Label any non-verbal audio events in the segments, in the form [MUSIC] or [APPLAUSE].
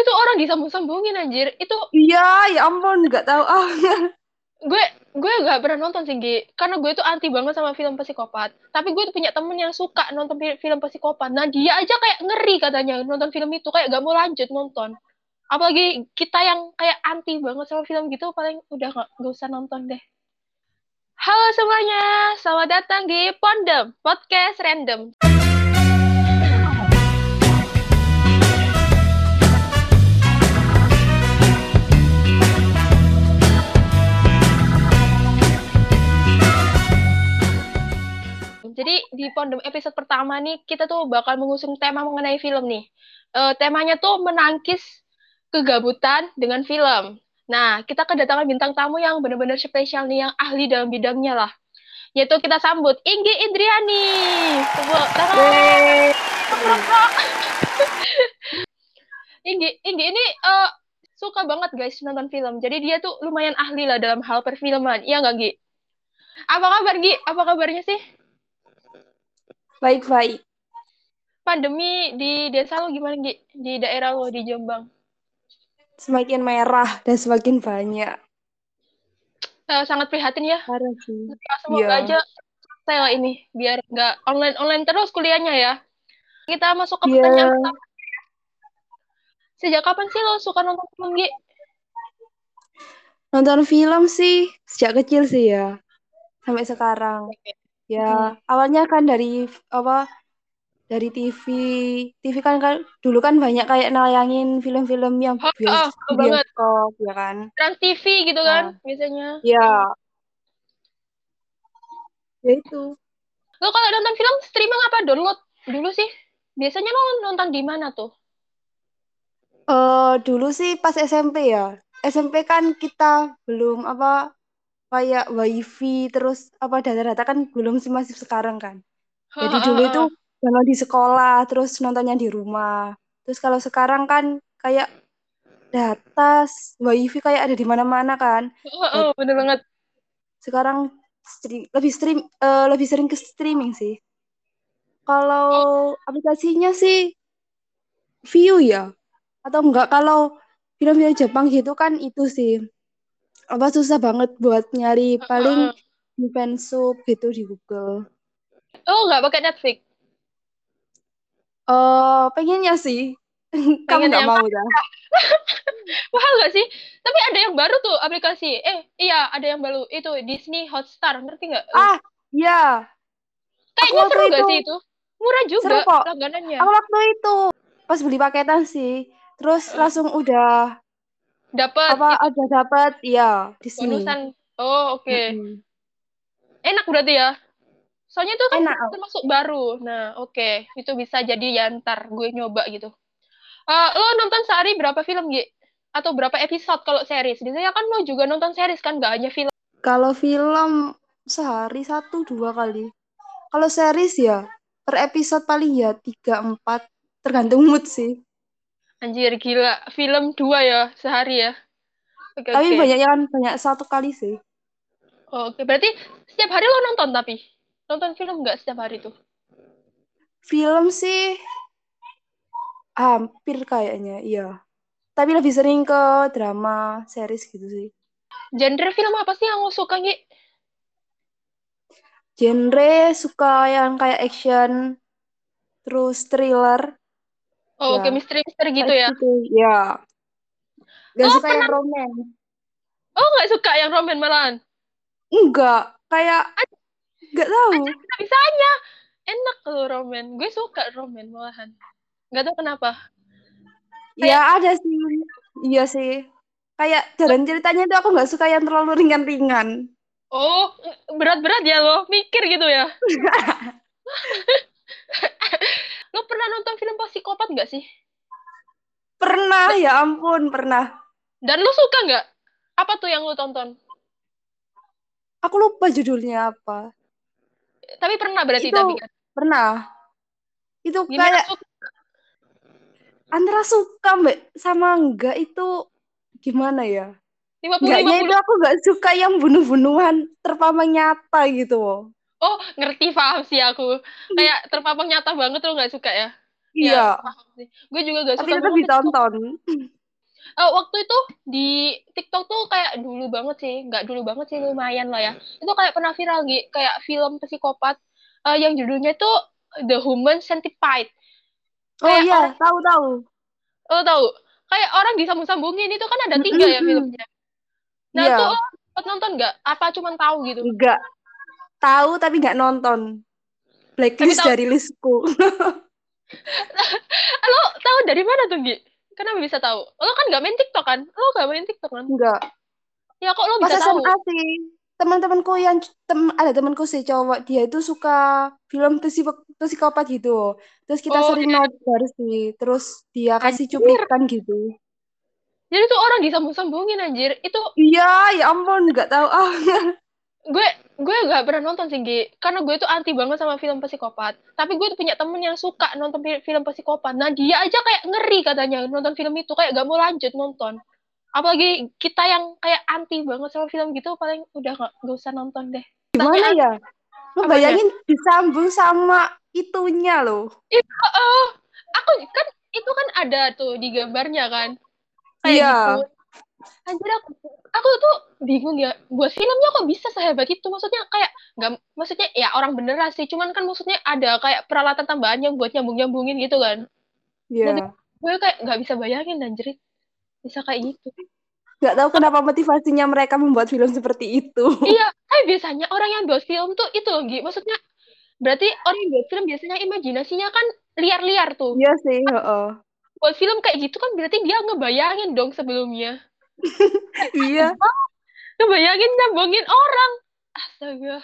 Itu orang disambung-sambungin anjir. Itu Iya, ya ampun, nggak tahu. Ah. gue gue gak pernah nonton sih Gi. karena gue tuh anti banget sama film psikopat. Tapi gue tuh punya temen yang suka nonton fi- film psikopat. Nah dia aja kayak ngeri katanya nonton film itu. Kayak gak mau lanjut nonton. Apalagi kita yang kayak anti banget sama film gitu paling udah gak, gak usah nonton deh. Halo semuanya selamat datang di Pondem podcast random di Pondem episode pertama nih kita tuh bakal mengusung tema mengenai film nih. Eh, temanya tuh menangkis kegabutan dengan film. Nah, kita kedatangan bintang tamu yang benar-benar spesial nih, yang ahli dalam bidangnya lah. Yaitu kita sambut Inggi Indriani. Tepuk tangan. Inggi, Inggi ini eh, suka banget guys nonton film. Jadi dia tuh lumayan ahli lah dalam hal perfilman. Iya nggak, Gi? Apa kabar, Gi? Apa kabarnya sih? Baik-baik. pandemi di desa lo gimana Gi? Di daerah lo di Jombang? Semakin merah dan semakin banyak. Eh, sangat prihatin ya. Parah sih. Ya, semoga Iya. aja selesai lah ini biar nggak online online terus kuliahnya ya. Kita masuk ke Iya. pertanyaan pertama. Sejak kapan sih lo suka nonton film Gi? Nonton film sih sejak kecil sih ya. Sampai sekarang. Ya, awalnya kan dari apa? Dari TV. TV kan, kan dulu kan banyak kayak nayangin film-film yang Oh, bios- oh, banget. bioskop, ya kan? Trans TV gitu kan biasanya. Ya. Ya itu. Lo kalau nonton film streaming apa download dulu sih? Biasanya lo nonton di mana tuh? Eh dulu sih pas SMP ya. SMP kan kita belum apa kayak wifi terus apa data-data kan belum sih masih sekarang kan. Jadi dulu itu kalau di sekolah terus nontonnya di rumah. Terus kalau sekarang kan kayak data wifi kayak ada di mana-mana kan. Oh, oh, bener banget. Sekarang stream, lebih stream eh, lebih sering ke streaming sih. Kalau aplikasinya sih view ya atau enggak kalau film-film Jepang gitu kan itu sih apa susah banget buat nyari paling fansub gitu di Google. Oh nggak pakai Netflix? Eh pengennya sih. [LAUGHS] Kamu nggak mau dah. [LAUGHS] Mahal gak sih? Tapi ada yang baru tuh aplikasi. Eh, iya, ada yang baru. Itu Disney Hotstar, ngerti nggak? Ah, iya. Kayaknya seru gak itu- sih itu? Murah juga Seru kok. langganannya. Aku waktu itu pas beli paketan sih, terus langsung udah Dapat apa ada dapat ya di sini. bonusan. Oh, oke. Mm-mm. Enak berarti ya? Soalnya itu kan Enak. termasuk baru. Nah, oke. Itu bisa jadi ya ntar gue nyoba gitu. Eh, lo nonton sehari berapa film, Gi? Atau berapa episode kalau series? Biasanya kan lo juga nonton series kan, gak hanya film. Kalau film sehari satu dua kali. Kalau series ya per episode paling ya tiga empat tergantung mood sih. Anjir, gila. Film dua ya sehari ya? Oke, Tapi oke. banyak yang banyak satu kali sih. Oh, Oke, berarti setiap hari lo nonton tapi? Nonton film nggak setiap hari tuh? Film sih hampir kayaknya, iya. Tapi lebih sering ke drama, series gitu sih. Genre film apa sih yang lo suka, Gi? Genre suka yang kayak action, terus thriller, Oh, Ya. oke, misteri-misteri gitu kayak ya? gitu, ya. Gak Oh, suka yang romance. Oh, nggak suka yang roman malahan? Enggak, kayak nggak tahu. Bisa-bisanya. Enak lo roman. Gue suka roman malahan. Nggak tahu kenapa. Ya ada sih, iya sih. Kayak jalan ceritanya itu aku nggak suka yang terlalu ringan-ringan. Oh, berat-berat ya lo? Mikir gitu ya? [LAUGHS] lo pernah nonton film psikopat nggak sih? Pernah, ya ampun, pernah. Dan lo suka nggak? Apa tuh yang lo tonton? Aku lupa judulnya apa. Tapi pernah berarti Itu tapi kan? pernah. Itu Gimana kayak suka? antara suka mbak sama enggak itu gimana ya? 50 Enggaknya 50. itu aku nggak suka yang bunuh-bunuhan terpampang nyata gitu. Oh, ngerti paham sih aku. Kayak terpapang nyata banget lo nggak suka ya? Iya, gue juga gak tapi suka tetap banget ditonton. uh, waktu itu di TikTok tuh kayak dulu banget sih, nggak dulu banget sih lumayan lah ya. Itu kayak pernah viral gitu, kayak film psikopat uh, yang judulnya tuh The Human Centipede. Oh Kayak iya, orang- tahu tahu. Lo tahu? Kayak orang disambung-sambungin itu kan ada tiga ya filmnya. Nah Iya. tuh nonton nggak? Apa cuman tahu gitu? Enggak. Tahu tapi nggak nonton. Blacklist Tapi tahu- dari listku. [LAUGHS] Lo tahu dari mana tuh Gi? Kenapa bisa tahu? Lo kan nggak main TikTok kan? Lo nggak main TikTok kan? Enggak. Ya kok lo bisa tahu? SMA sih. Teman-temanku yang tem ada temanku sih cowok, dia itu suka film psiko- psikopat gitu. Terus kita Oh, sering iya. nobar sih. Terus dia kasih Anjir. cuplikan gitu. Jadi tuh orang disambung-sambungin anjir. Itu Iya, ya ampun, nggak tahu [LAUGHS] ah. Gue gue gak pernah nonton sih Gi. karena gue tuh anti banget sama film psikopat tapi gue tuh punya temen yang suka nonton fi- film psikopat nah dia aja kayak ngeri katanya nonton film itu kayak gak mau lanjut nonton apalagi kita yang kayak anti banget sama film gitu paling udah gak, gak usah nonton deh Gimana ya? Ngebayangin disambung sama itunya loh. oh aku kan itu kan ada tuh di gambarnya kan kayak Iya. gitu anjir aku aku tuh bingung ya buat filmnya kok bisa sehebat itu maksudnya kayak nggak maksudnya ya orang beneran sih cuman kan maksudnya ada kayak peralatan tambahan yang buat nyambung nyambungin gitu kan Iya. gue kayak nggak bisa bayangin anjir bisa kayak gitu Nggak tahu kenapa motivasinya mereka membuat film seperti itu. iya tapi biasanya orang yang buat film tuh itu loh Gi. maksudnya berarti orang yang buat film biasanya imajinasinya kan liar-liar tuh Iya sih, heeh. buat film kayak gitu kan berarti dia ngebayangin dong sebelumnya Iya. ngebayangin nyambungin orang. Astaga.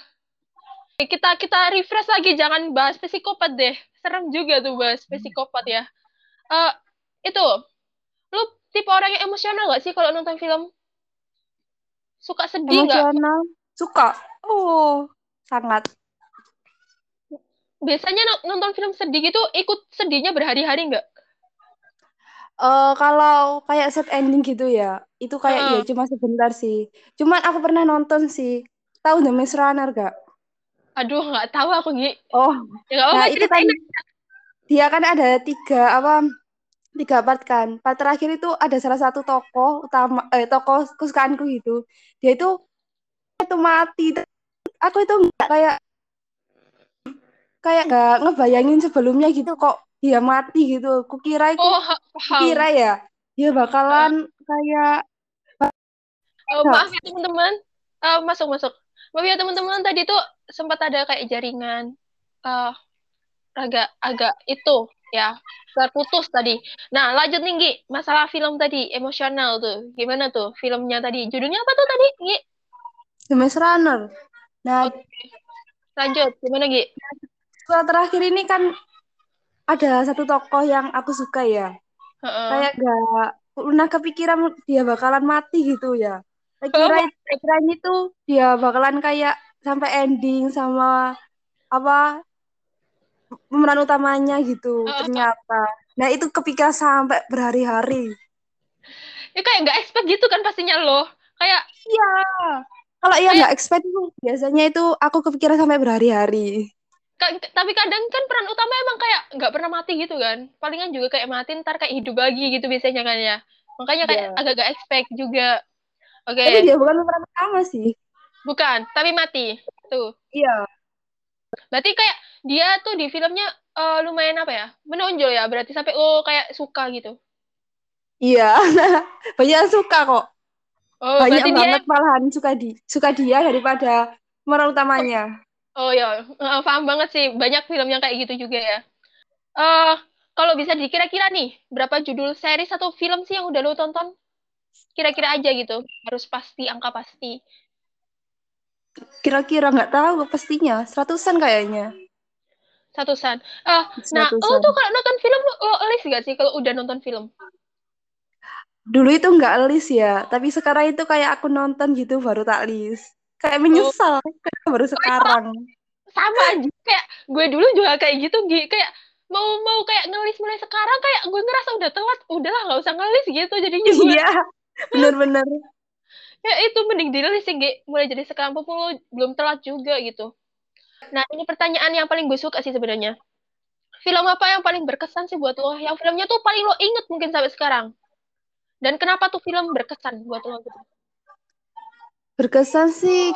Kita kita refresh lagi. Jangan bahas psikopat deh. Serem juga tuh bahas psikopat ya. Eh itu. Lu tipe orang yang emosional gak sih kalau nonton film? Suka sedih nggak. Suka. Oh, sangat. biasanya no- nonton film sedih gitu ikut sedihnya berhari-hari nggak Eh kalau kayak set ending gitu ya, itu kayak ya cuma sebentar sih. Cuman aku pernah nonton sih. Tahu The Maze Runner gak? aduh nggak tahu aku Gi Oh, ya nah itu kan dia kan ada tiga apa tiga part kan. Part terakhir itu ada salah satu tokoh utama eh tokoh kesukaanku gitu. Dia itu itu mati. Aku itu nggak kayak kayak nggak ngebayangin sebelumnya gitu kok dia mati gitu. Kukira itu oh ha- paham kira ya dia bakalan kayak Oh, maaf ya teman-teman. Eh, masuk masuk. Maaf ya teman-teman tadi tuh sempat ada kayak jaringan eh agak agak itu ya terputus tadi. Nah lanjut nih Gi, masalah film tadi emosional tuh. Gimana tuh filmnya tadi? Judulnya apa tuh tadi Gi? The Maze Runner. Nah, Oke. Lanjut, gimana Gi? setelah terakhir ini kan ada satu tokoh yang aku suka ya. Heeh. Kayak gak pernah kepikiran dia bakalan mati gitu ya. Kira kirain itu dia bakalan kayak sampai ending sama apa pemeran utamanya gitu Oh. ternyata. Nah itu kepikiran sampai berhari-hari. Ya kayak nggak expect gitu kan pastinya lo. Kayak Iya. Kalau iya Kayak- nggak expect itu biasanya itu aku kepikiran sampai berhari-hari. Tapi kadang kan peran utama emang kayak nggak pernah mati gitu kan. Palingan juga kayak mati ntar kayak hidup lagi gitu biasanya kan ya. Makanya kayak Iya. agak gak expect juga. Oke. Tapi dia bukan pemeran utama sih. Bukan, tapi mati. Tuh. Iya. Berarti kayak dia tuh di filmnya eh, lumayan apa ya? Menonjol ya, berarti sampai lo kayak suka gitu. Iya. [LAUGHS] Banyak yang suka kok. Oh, Banyak berarti dia banget malahan suka di suka dia daripada pemeran utamanya. Oh ya, eh, paham banget sih. Banyak film yang kayak gitu juga ya. Eh, kalau bisa dikira-kira nih, berapa judul series atau film sih yang udah lo tonton? Kira-kira aja gitu. Harus pasti, angka pasti. Kira-kira nggak tahu pastinya. Seratusan kayaknya. Satusan. Eh, nah, lo Seratusan. tuh kalau nonton film, lo list gak sih kalau udah nonton film? Dulu itu nggak list ya, tapi sekarang itu kayak aku nonton gitu baru tak list. Kayak menyesal kenapa baru sekarang. sama aja kayak gue dulu juga kayak gitu Gi. kayak mau mau kayak ngelis mulai sekarang kayak gue ngerasa udah telat udahlah nggak usah ngelis gitu jadinya gue Iya, bener-bener. ya itu mending dirilis sih Gi. mulai jadi sekarang pun lo belum telat juga gitu nah ini pertanyaan yang paling gue suka sih sebenarnya film apa yang paling berkesan sih buat lo? Yang filmnya tuh paling lo inget mungkin sampai sekarang. Dan kenapa tuh film berkesan buat lo gitu? Berkesan sih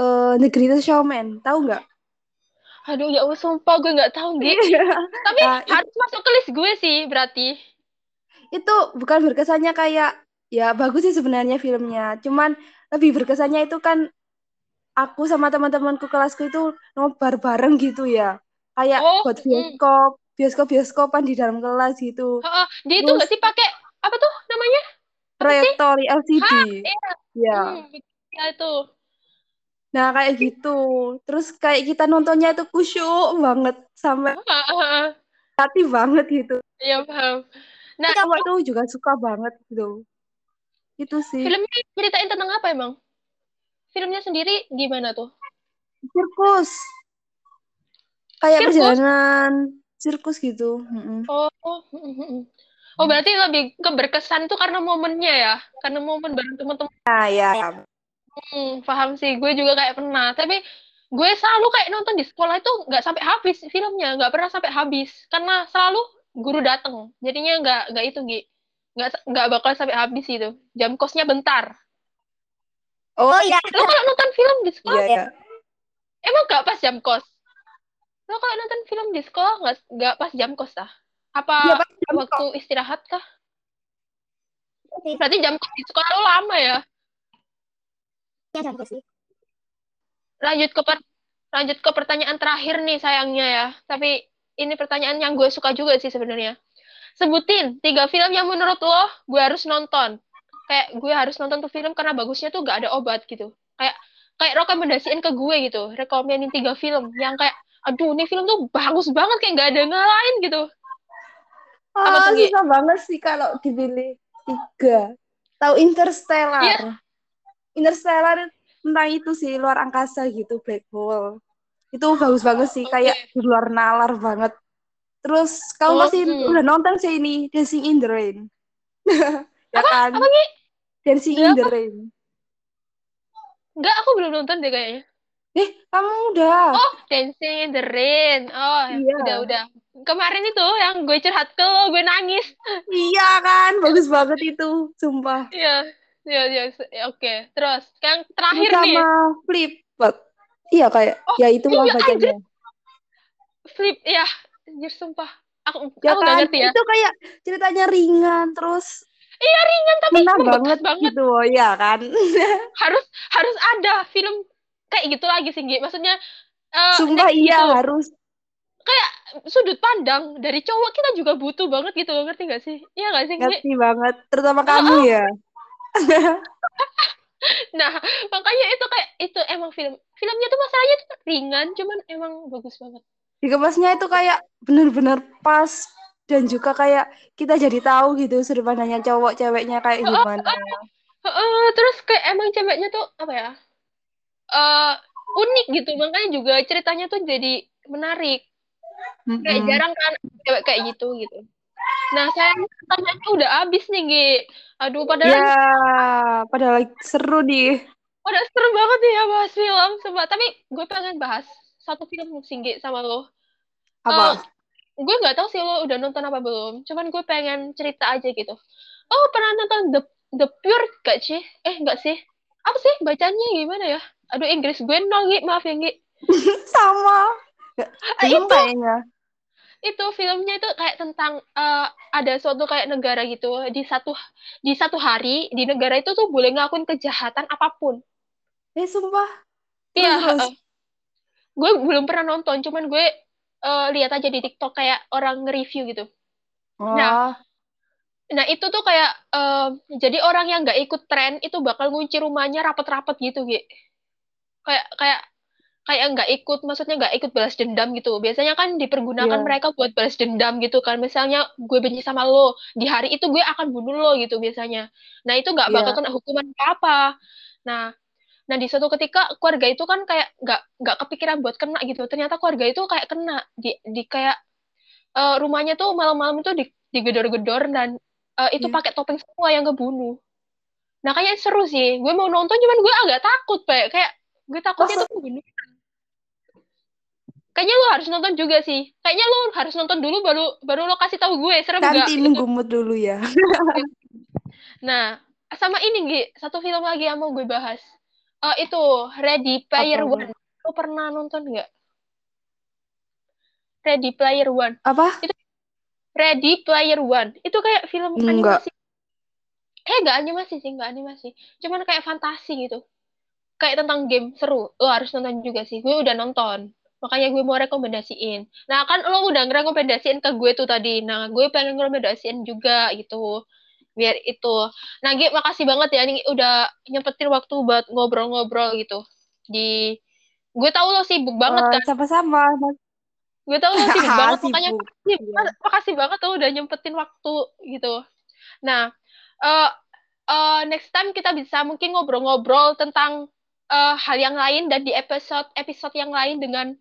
uh, Negeri itu Showman, tahu nggak? Aduh ya Allah, sumpah gue nggak tahu gitu. [LAUGHS] Tapi nah, harus itu, masuk ke list gue sih berarti. Itu bukan berkesannya kayak ya bagus sih sebenarnya filmnya. Cuman lebih berkesannya itu kan aku sama teman-temanku kelasku itu nobar bareng gitu ya. Kayak oh, buat bioskop, mm. bioskop-bioskopan di dalam kelas gitu. Uh, dia itu nggak sih pakai apa tuh namanya? Proyektor LCD. Ha, iya. Ya. Hmm, ya itu. Nah, kayak gitu. Terus kayak kita nontonnya itu kusyuk banget sampai hati banget gitu. Iya, paham. Nah, kamu itu juga suka banget gitu. Itu sih. Filmnya ceritain tentang apa emang? Filmnya sendiri gimana tuh? Sirkus. Kayak sirkus? perjalanan sirkus gitu. Oh, oh, oh berarti lebih keberkesan itu karena momennya ya? Karena momen bareng teman-teman. Ah, ya. Hmm, paham sih. Gue juga kayak pernah. Tapi gue selalu kayak nonton di sekolah itu nggak sampai habis filmnya, nggak pernah sampai habis karena selalu guru datang. Jadinya nggak nggak itu Gi. Nggak nggak bakal sampai habis itu. Jam kosnya bentar. Oh iya. Lo kalau nonton film di sekolah, iya, iya. emang nggak pas jam kos? Lo kalau nonton film di sekolah nggak nggak pas jam kos ah? Apa ya, waktu kos. istirahat kah? Berarti jam kos di sekolah lo lama ya? Ya sih. Lanjut ke per lanjut ke pertanyaan terakhir nih sayangnya ya. Tapi ini pertanyaan yang gue suka juga sih sebenarnya. Sebutin tiga film yang menurut lo gue harus nonton. Kayak gue harus nonton tuh film karena bagusnya tuh gak ada obat gitu. Kayak kayak rekomendasiin ke gue gitu rekomenin tiga film yang kayak aduh ini film tuh bagus banget kayak gak ada ngalahin gitu. Ah, susah banget sih kalau dipilih tiga. Tahu Interstellar? Iya. Interstellar tentang itu sih luar angkasa gitu black hole. Itu bagus banget sih kayak di luar nalar banget. Terus kamu oh, pasti hmm. udah nonton sih ini Dancing in the Rain? [LAUGHS] Ya apa? kan? Apa? Dancing in the Rain. Enggak aku belum nonton deh kayaknya. Eh kamu udah? Oh Dancing in the Rain. Oh iya. udah udah. Kemarin itu yang gue curhat ke lo gue nangis. Iya kan? Bagus banget itu sumpah. Iya Iya, iya, ya, oke. Terus, yang terakhir Sama nih. Sama flip. Iya kayak, oh, ya itu iya, bacanya. Flip, ya. Anjir, sumpah. Aku, ya aku kan? gak ngerti ya. Itu kayak ceritanya ringan, terus Iya ringan tapi banget, banget gitu, ya kan? [LAUGHS] harus harus ada film kayak gitu lagi sih, Maksudnya uh, Sumpah iya gitu. harus kayak sudut pandang dari cowok kita juga butuh banget gitu ngerti gak sih iya gak sih ngerti banget terutama kamu oh, ya nah makanya itu kayak itu emang film filmnya tuh masalahnya tuh ringan cuman emang bagus banget. Dikemasnya itu kayak bener-bener pas dan juga kayak kita jadi tahu gitu sudut pandangnya cowok ceweknya kayak gimana. uh, uh, uh, terus kayak emang ceweknya tuh apa ya uh, unik gitu. Makanya juga ceritanya tuh jadi menarik. Mm -hmm. kayak jarang kan cewek kayak gitu gitu Nah, saya pertanyaannya udah habis nih, Gi. Aduh, padahal... Ya, padahal seru nih. Udah seru banget ya bahas film. Sebab, tapi gue pengen bahas satu film sih, Gi, sama lo. Apa? Uh, gue nggak tahu sih lo udah nonton apa belum. Cuman gue pengen cerita aja gitu. Oh, pernah nonton The, The Pure gak sih? Eh, nggak sih? Apa sih bacanya gimana ya? Aduh, Inggris gue nol, Gi. Maaf ya, Gi. [LAUGHS] Sama. Belum kayaknya itu filmnya itu kayak tentang uh, ada suatu kayak negara gitu di satu di satu hari di negara itu tuh boleh ngakuin kejahatan apa pun. Eh sumpah. Iya. Uh, gue belum pernah nonton, cuman gue uh, lihat aja di TikTok kayak orang nge-review gitu. Oh. Nah, nah itu tuh kayak uh, jadi orang yang nggak ikut tren itu bakal ngunci rumahnya rapet-rapet gitu, gitu. Kayak kayak kayak nggak ikut maksudnya nggak ikut balas dendam gitu. Biasanya kan dipergunakan yeah. mereka buat balas dendam gitu kan. Misalnya gue benci sama lo di hari itu gue akan bunuh lo gitu biasanya. Nah itu nggak bakal yeah. kena hukuman apa apa nah nah di suatu ketika keluarga itu kan kayak nggak nggak kepikiran buat kena gitu. Ternyata keluarga itu kayak kena di di kayak uh, rumahnya tuh malam-malam itu di digedor-gedor dan uh, itu yeah. pakai topeng semua yang kebunuh nah kayaknya seru sih. Gue mau nonton cuman gue agak takut kayak kayak gue takutnya oh, tuh kayaknya lo harus nonton juga sih. Kayaknya lo harus nonton dulu baru baru lo kasih tahu gue serem gak? Nanti nunggu mood dulu ya. [LAUGHS] Nah, sama ini Gi, satu film lagi yang mau gue bahas. Uh, itu Ready Player Apa, One. Lo pernah nonton nggak? Ready Player One. Apa? Itu Ready Player One. Itu kayak film Enggak. animasi. Eh, nggak animasi sih, nggak animasi. Cuman kayak fantasi gitu. Kayak tentang game seru. Lo harus nonton juga sih. Gue udah nonton. Makanya gue mau rekomendasiin. Nah, kan lo udah ngerekomendasiin ke gue tuh tadi. Nah, gue pengen ngerekomendasiin juga gitu. Biar itu. Nah, Gi, makasih banget ya nih udah nyempetin waktu buat ngobrol-ngobrol gitu. Di gue tahu lo sibuk banget Eh, kan. Sama-sama. Gue tahu lo [LAUGHS] sibuk banget Sibuk. makanya makasih, makasih banget tuh udah nyempetin waktu gitu. Nah, eh eh, next time kita bisa mungkin ngobrol-ngobrol tentang eh, hal yang lain dan di episode episode yang lain dengan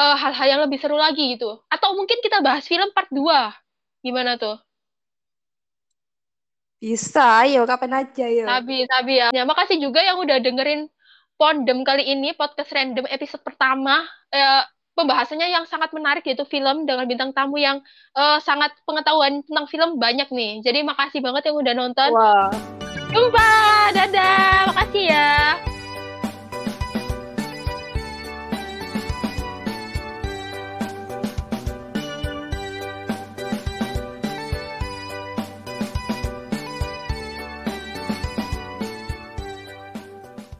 eh, hal-hal yang lebih seru lagi gitu. Atau mungkin kita bahas film part 2. Gimana tuh? Bisa, ayo kapan aja ya. Sabi, sabi ya. Ya, makasih juga yang udah dengerin Pondem kali ini, podcast random episode pertama. Eh, pembahasannya yang sangat menarik yaitu film dengan bintang tamu yang eh, sangat pengetahuan tentang film banyak nih. Jadi makasih banget yang udah nonton. Wah. Jumpa!